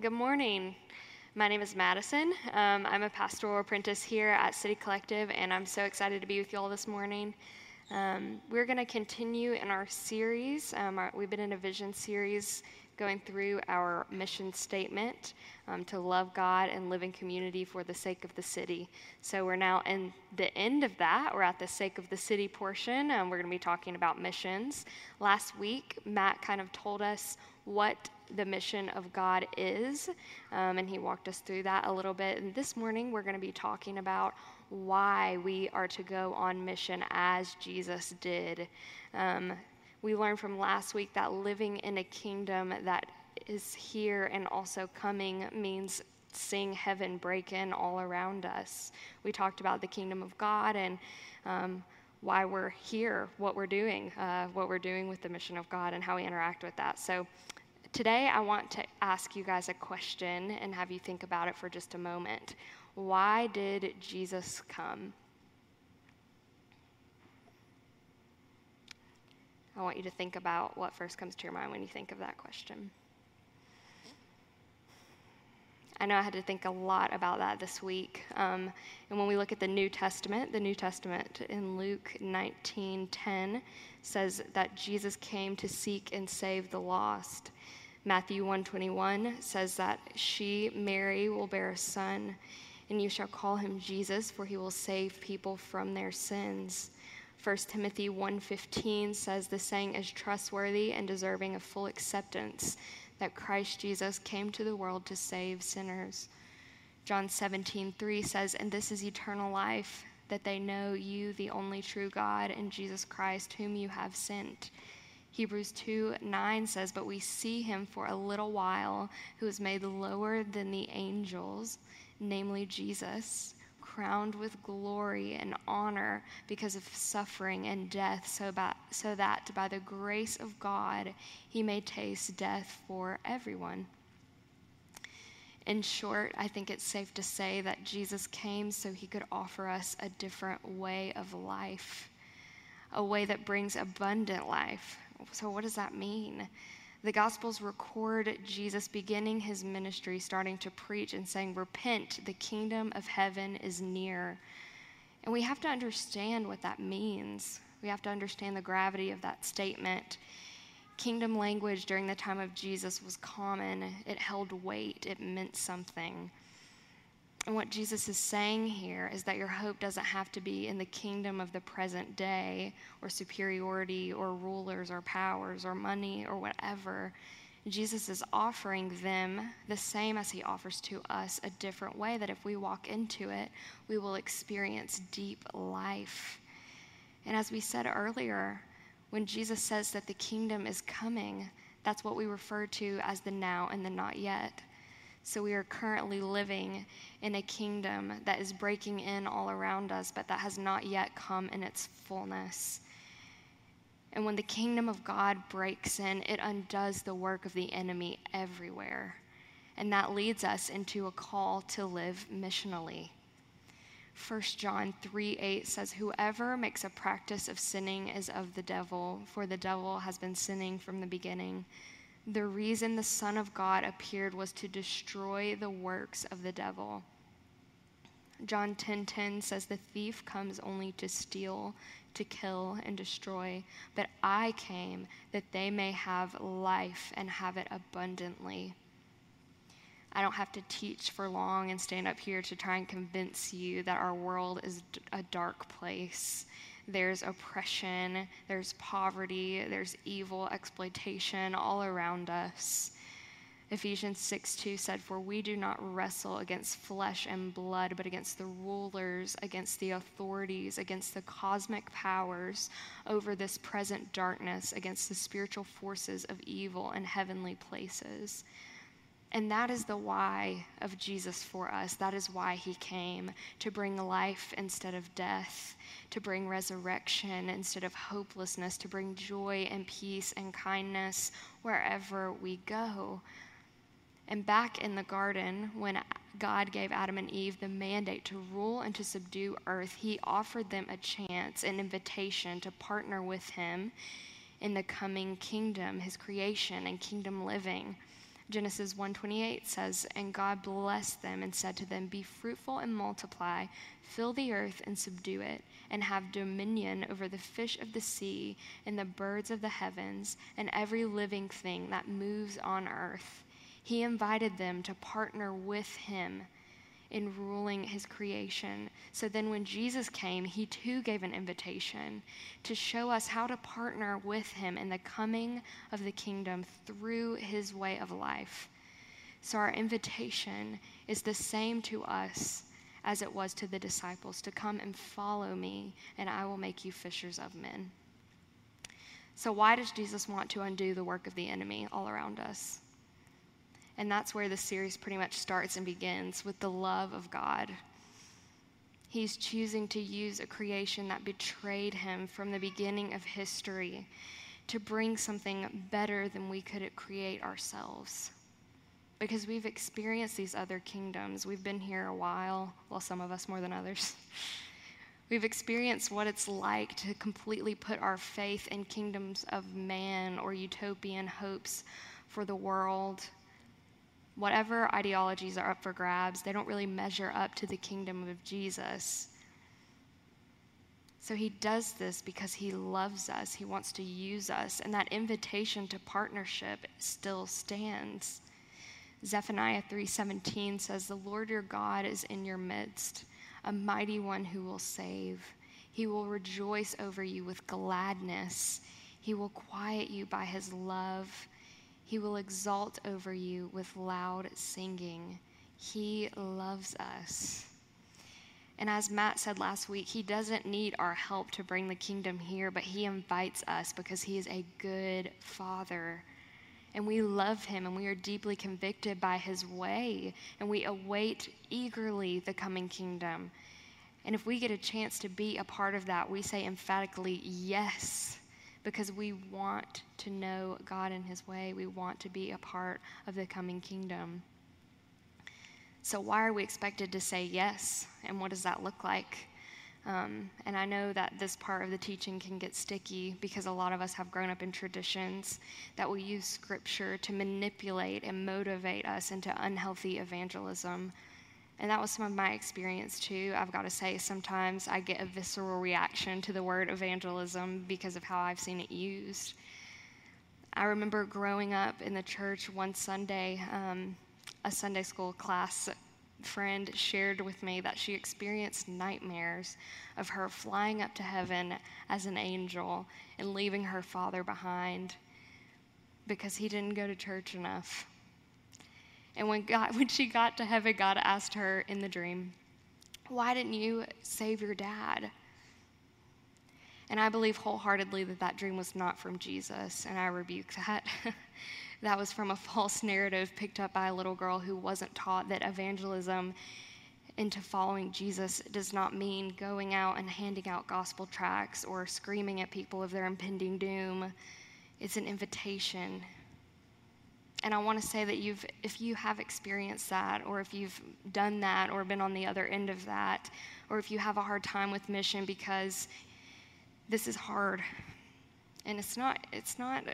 Good morning. My name is Madison. Um, I'm a pastoral apprentice here at City Collective, and I'm so excited to be with you all this morning. Um, we're going to continue in our series. Um, our, we've been in a vision series going through our mission statement um, to love God and live in community for the sake of the city. So we're now in the end of that. We're at the sake of the city portion. We're going to be talking about missions. Last week, Matt kind of told us what the mission of God is, um, and he walked us through that a little bit. And this morning, we're going to be talking about why we are to go on mission as Jesus did. Um, we learned from last week that living in a kingdom that is here and also coming means seeing heaven break in all around us. We talked about the kingdom of God and um, why we're here, what we're doing, uh, what we're doing with the mission of God, and how we interact with that. So today I want to ask you guys a question and have you think about it for just a moment. Why did Jesus come? I want you to think about what first comes to your mind when you think of that question. I know I had to think a lot about that this week. Um, and when we look at the New Testament, the New Testament in Luke 19:10 says that Jesus came to seek and save the lost. Matthew 121 says that she, Mary, will bear a son, and you shall call him Jesus, for he will save people from their sins. 1 Timothy 1:15 says the saying is trustworthy and deserving of full acceptance that Christ Jesus came to the world to save sinners. John 17:3 says and this is eternal life that they know you the only true God and Jesus Christ whom you have sent. Hebrews 2 9 says, But we see him for a little while, who is made lower than the angels, namely Jesus, crowned with glory and honor because of suffering and death, so, by, so that by the grace of God he may taste death for everyone. In short, I think it's safe to say that Jesus came so he could offer us a different way of life, a way that brings abundant life. So, what does that mean? The Gospels record Jesus beginning his ministry, starting to preach and saying, Repent, the kingdom of heaven is near. And we have to understand what that means. We have to understand the gravity of that statement. Kingdom language during the time of Jesus was common, it held weight, it meant something. And what Jesus is saying here is that your hope doesn't have to be in the kingdom of the present day or superiority or rulers or powers or money or whatever. Jesus is offering them the same as he offers to us, a different way that if we walk into it, we will experience deep life. And as we said earlier, when Jesus says that the kingdom is coming, that's what we refer to as the now and the not yet. So we are currently living in a kingdom that is breaking in all around us, but that has not yet come in its fullness. And when the kingdom of God breaks in, it undoes the work of the enemy everywhere. And that leads us into a call to live missionally. 1 John 3 8 says, Whoever makes a practice of sinning is of the devil, for the devil has been sinning from the beginning. The reason the Son of God appeared was to destroy the works of the devil. John 10:10 10, 10 says the thief comes only to steal, to kill and destroy, but I came that they may have life and have it abundantly. I don't have to teach for long and stand up here to try and convince you that our world is a dark place there's oppression, there's poverty, there's evil, exploitation all around us. Ephesians 6 2 said, For we do not wrestle against flesh and blood, but against the rulers, against the authorities, against the cosmic powers over this present darkness, against the spiritual forces of evil in heavenly places. And that is the why of Jesus for us. That is why he came to bring life instead of death, to bring resurrection instead of hopelessness, to bring joy and peace and kindness wherever we go. And back in the garden, when God gave Adam and Eve the mandate to rule and to subdue earth, he offered them a chance, an invitation to partner with him in the coming kingdom, his creation and kingdom living. Genesis 1:28 says, "And God blessed them and said to them, Be fruitful and multiply, fill the earth and subdue it, and have dominion over the fish of the sea and the birds of the heavens and every living thing that moves on earth." He invited them to partner with him in ruling his creation. So then, when Jesus came, he too gave an invitation to show us how to partner with him in the coming of the kingdom through his way of life. So, our invitation is the same to us as it was to the disciples to come and follow me, and I will make you fishers of men. So, why does Jesus want to undo the work of the enemy all around us? And that's where the series pretty much starts and begins with the love of God. He's choosing to use a creation that betrayed him from the beginning of history to bring something better than we could create ourselves. Because we've experienced these other kingdoms. We've been here a while, well, some of us more than others. We've experienced what it's like to completely put our faith in kingdoms of man or utopian hopes for the world whatever ideologies are up for grabs, they don't really measure up to the kingdom of Jesus. So he does this because he loves us. He wants to use us. And that invitation to partnership still stands. Zephaniah 3:17 says, "The Lord your God is in your midst, a mighty one who will save. He will rejoice over you with gladness. He will quiet you by his love." He will exalt over you with loud singing. He loves us. And as Matt said last week, he doesn't need our help to bring the kingdom here, but he invites us because he is a good father. And we love him and we are deeply convicted by his way. And we await eagerly the coming kingdom. And if we get a chance to be a part of that, we say emphatically, yes because we want to know God and His way. We want to be a part of the coming kingdom. So, why are we expected to say yes? And what does that look like? Um, and I know that this part of the teaching can get sticky because a lot of us have grown up in traditions that will use scripture to manipulate and motivate us into unhealthy evangelism and that was some of my experience too. I've got to say, sometimes I get a visceral reaction to the word evangelism because of how I've seen it used. I remember growing up in the church one Sunday, um, a Sunday school class friend shared with me that she experienced nightmares of her flying up to heaven as an angel and leaving her father behind because he didn't go to church enough. And when, God, when she got to heaven, God asked her in the dream, Why didn't you save your dad? And I believe wholeheartedly that that dream was not from Jesus, and I rebuke that. that was from a false narrative picked up by a little girl who wasn't taught that evangelism into following Jesus does not mean going out and handing out gospel tracts or screaming at people of their impending doom. It's an invitation and I want to say that you've, if you have experienced that, or if you've done that, or been on the other end of that, or if you have a hard time with mission because this is hard, and it's not, it's not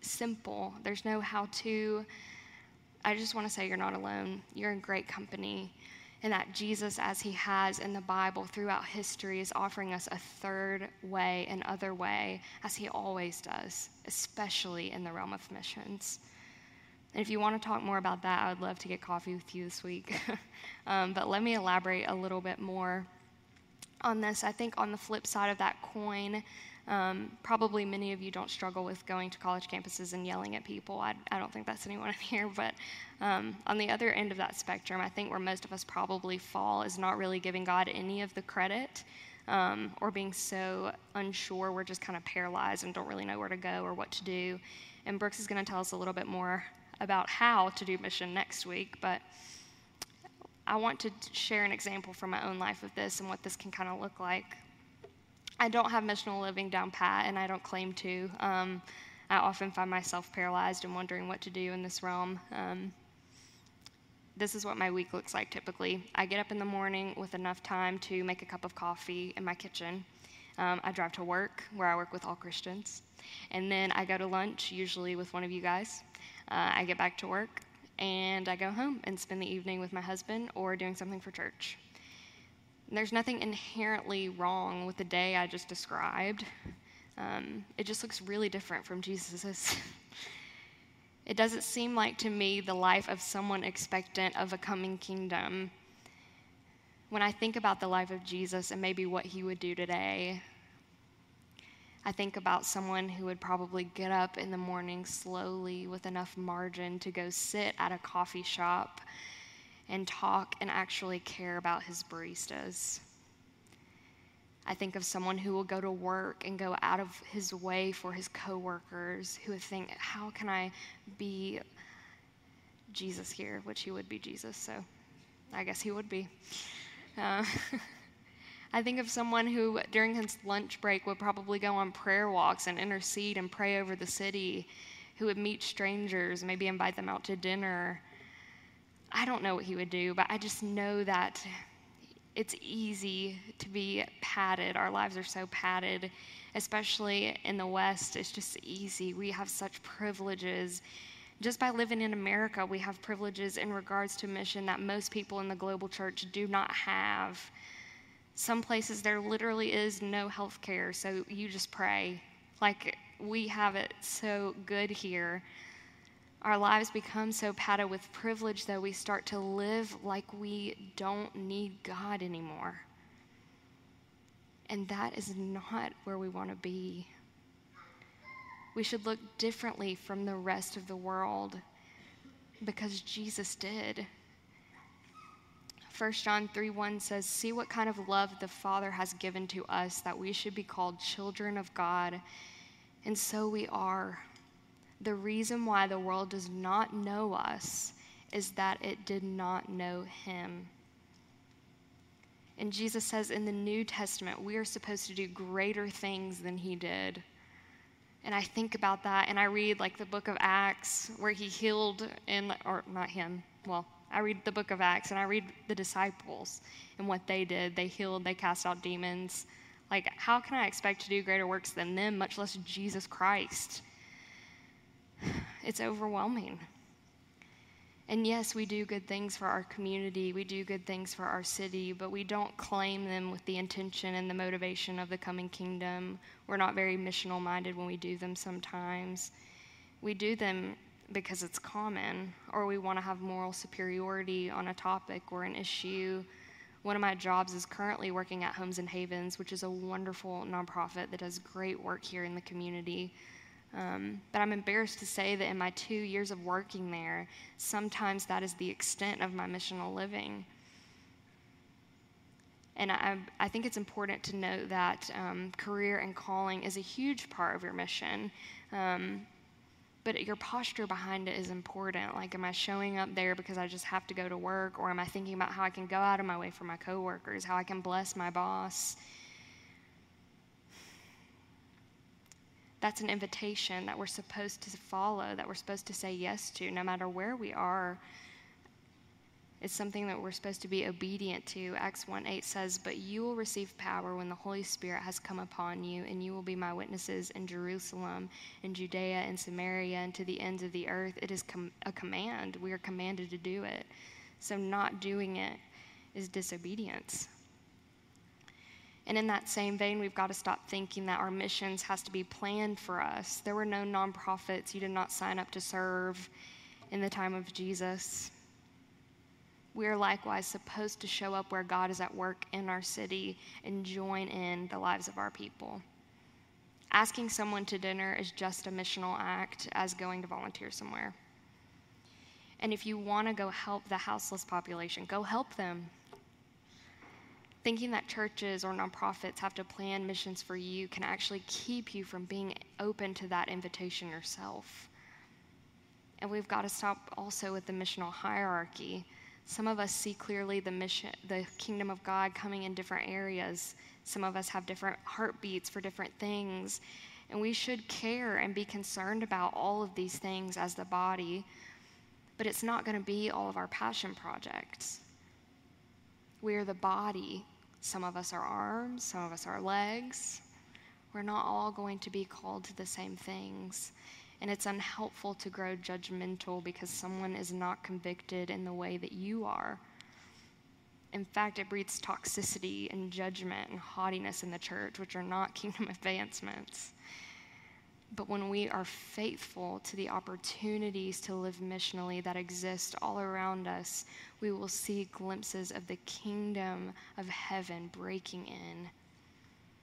simple. There's no how to. I just want to say you're not alone. You're in great company, and that Jesus, as He has in the Bible throughout history, is offering us a third way, an other way, as He always does, especially in the realm of missions. And if you want to talk more about that, I would love to get coffee with you this week. um, but let me elaborate a little bit more on this. I think on the flip side of that coin, um, probably many of you don't struggle with going to college campuses and yelling at people. I, I don't think that's anyone in here. But um, on the other end of that spectrum, I think where most of us probably fall is not really giving God any of the credit. Um, or being so unsure, we're just kind of paralyzed and don't really know where to go or what to do. And Brooks is going to tell us a little bit more about how to do mission next week, but I want to share an example from my own life of this and what this can kind of look like. I don't have missional living down pat, and I don't claim to. Um, I often find myself paralyzed and wondering what to do in this realm. Um, this is what my week looks like typically. I get up in the morning with enough time to make a cup of coffee in my kitchen. Um, I drive to work, where I work with all Christians. And then I go to lunch, usually with one of you guys. Uh, I get back to work. and I go home and spend the evening with my husband or doing something for church. There's nothing inherently wrong with the day I just described. Um, it just looks really different from Jesus's. it doesn't seem like to me the life of someone expectant of a coming kingdom. When I think about the life of Jesus and maybe what he would do today, I think about someone who would probably get up in the morning slowly with enough margin to go sit at a coffee shop and talk and actually care about his baristas. I think of someone who will go to work and go out of his way for his coworkers who would think, how can I be Jesus here? Which he would be Jesus, so I guess he would be. Uh, I think of someone who, during his lunch break, would probably go on prayer walks and intercede and pray over the city, who would meet strangers, maybe invite them out to dinner. I don't know what he would do, but I just know that it's easy to be padded. Our lives are so padded, especially in the West. It's just easy. We have such privileges. Just by living in America, we have privileges in regards to mission that most people in the global church do not have. Some places there literally is no health care, so you just pray. Like we have it so good here. Our lives become so padded with privilege that we start to live like we don't need God anymore. And that is not where we want to be. We should look differently from the rest of the world because Jesus did. 1 John 3 1 says, See what kind of love the Father has given to us that we should be called children of God. And so we are. The reason why the world does not know us is that it did not know Him. And Jesus says in the New Testament, we are supposed to do greater things than He did. And I think about that and I read like the book of Acts where He healed, in, or not Him, well, I read the book of Acts and I read the disciples and what they did. They healed, they cast out demons. Like, how can I expect to do greater works than them, much less Jesus Christ? It's overwhelming. And yes, we do good things for our community, we do good things for our city, but we don't claim them with the intention and the motivation of the coming kingdom. We're not very missional minded when we do them sometimes. We do them because it's common, or we want to have moral superiority on a topic or an issue. One of my jobs is currently working at Homes and Havens, which is a wonderful nonprofit that does great work here in the community. Um, but I'm embarrassed to say that in my two years of working there, sometimes that is the extent of my missional living. And I, I think it's important to note that um, career and calling is a huge part of your mission. Um, but your posture behind it is important. Like, am I showing up there because I just have to go to work, or am I thinking about how I can go out of my way for my coworkers, how I can bless my boss? That's an invitation that we're supposed to follow, that we're supposed to say yes to, no matter where we are it's something that we're supposed to be obedient to. Acts 1 8 says, But you will receive power when the Holy Spirit has come upon you, and you will be my witnesses in Jerusalem, in Judea, and Samaria, and to the ends of the earth. It is com- a command. We are commanded to do it. So, not doing it is disobedience. And in that same vein, we've got to stop thinking that our missions has to be planned for us. There were no nonprofits. You did not sign up to serve in the time of Jesus we are likewise supposed to show up where God is at work in our city and join in the lives of our people. Asking someone to dinner is just a missional act as going to volunteer somewhere. And if you want to go help the houseless population, go help them. Thinking that churches or nonprofits have to plan missions for you can actually keep you from being open to that invitation yourself. And we've got to stop also with the missional hierarchy some of us see clearly the mission, the kingdom of God coming in different areas. Some of us have different heartbeats for different things. And we should care and be concerned about all of these things as the body. But it's not going to be all of our passion projects. We are the body. Some of us are arms, some of us are legs. We're not all going to be called to the same things. And it's unhelpful to grow judgmental because someone is not convicted in the way that you are. In fact, it breeds toxicity and judgment and haughtiness in the church, which are not kingdom advancements. But when we are faithful to the opportunities to live missionally that exist all around us, we will see glimpses of the kingdom of heaven breaking in.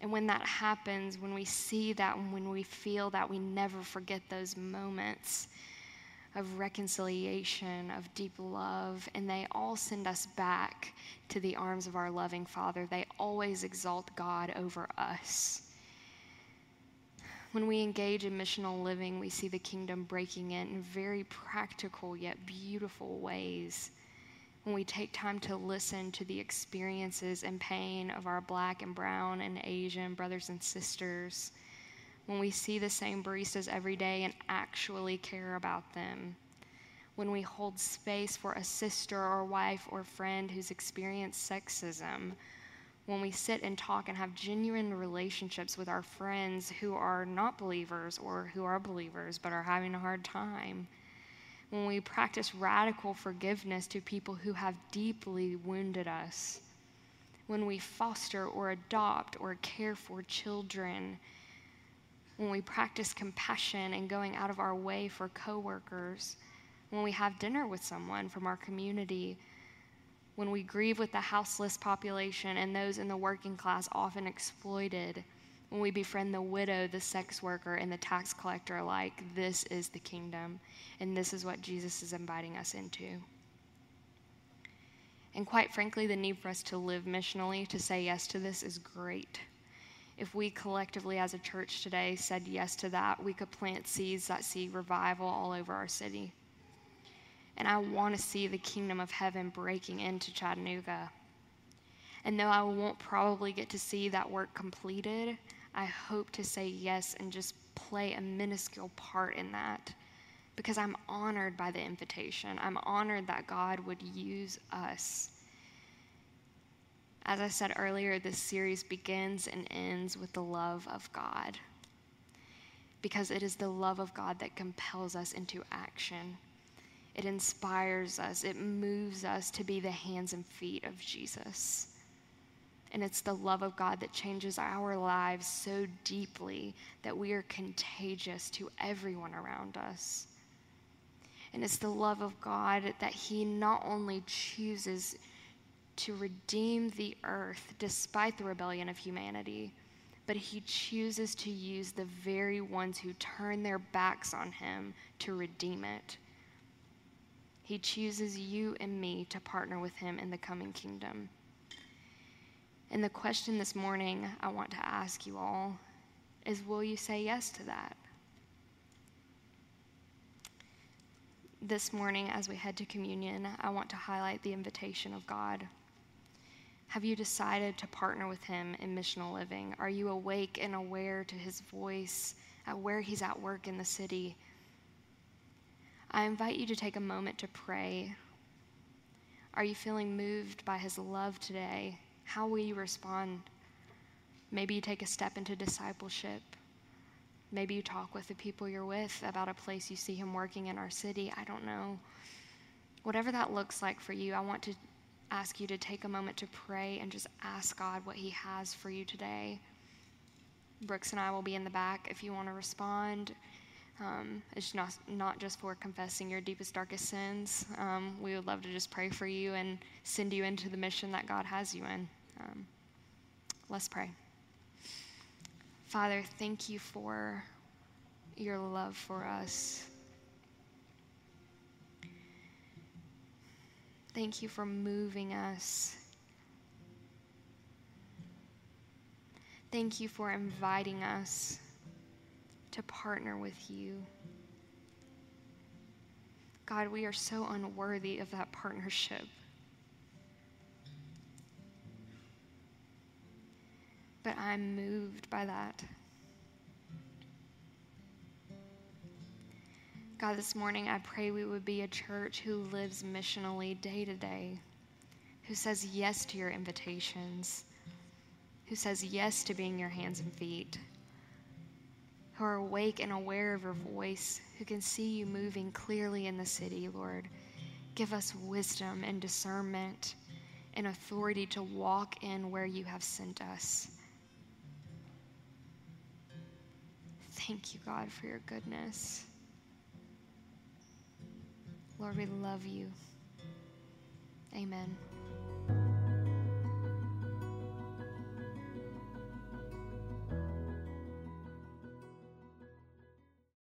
And when that happens, when we see that and when we feel that, we never forget those moments of reconciliation, of deep love, and they all send us back to the arms of our loving Father. They always exalt God over us. When we engage in missional living, we see the kingdom breaking in in very practical yet beautiful ways. When we take time to listen to the experiences and pain of our black and brown and Asian brothers and sisters, when we see the same baristas every day and actually care about them, when we hold space for a sister or wife or friend who's experienced sexism, when we sit and talk and have genuine relationships with our friends who are not believers or who are believers but are having a hard time, when we practice radical forgiveness to people who have deeply wounded us, when we foster or adopt or care for children, when we practice compassion and going out of our way for coworkers, when we have dinner with someone from our community. When we grieve with the houseless population and those in the working class often exploited, when we befriend the widow, the sex worker, and the tax collector alike, this is the kingdom. And this is what Jesus is inviting us into. And quite frankly, the need for us to live missionally, to say yes to this, is great. If we collectively as a church today said yes to that, we could plant seeds that see revival all over our city and I want to see the kingdom of heaven breaking into Chattanooga. And though I won't probably get to see that work completed, I hope to say yes and just play a minuscule part in that because I'm honored by the invitation. I'm honored that God would use us. As I said earlier, this series begins and ends with the love of God because it is the love of God that compels us into action. It inspires us, it moves us to be the hands and feet of Jesus. And it's the love of God that changes our lives so deeply that we are contagious to everyone around us. And it's the love of God that He not only chooses to redeem the earth despite the rebellion of humanity, but He chooses to use the very ones who turn their backs on Him to redeem it. He chooses you and me to partner with him in the coming kingdom. And the question this morning I want to ask you all is will you say yes to that? This morning, as we head to communion, I want to highlight the invitation of God. Have you decided to partner with Him in missional living? Are you awake and aware to His voice at where He's at work in the city? I invite you to take a moment to pray. Are you feeling moved by his love today? How will you respond? Maybe you take a step into discipleship. Maybe you talk with the people you're with about a place you see him working in our city. I don't know. Whatever that looks like for you, I want to ask you to take a moment to pray and just ask God what he has for you today. Brooks and I will be in the back if you want to respond. Um, it's not, not just for confessing your deepest, darkest sins. Um, we would love to just pray for you and send you into the mission that God has you in. Um, let's pray. Father, thank you for your love for us. Thank you for moving us. Thank you for inviting us to partner with you. God, we are so unworthy of that partnership. But I'm moved by that. God, this morning I pray we would be a church who lives missionally day to day, who says yes to your invitations, who says yes to being your hands and feet are awake and aware of your voice, who can see you moving clearly in the city, Lord. Give us wisdom and discernment and authority to walk in where you have sent us. Thank you, God, for your goodness. Lord, we love you. Amen.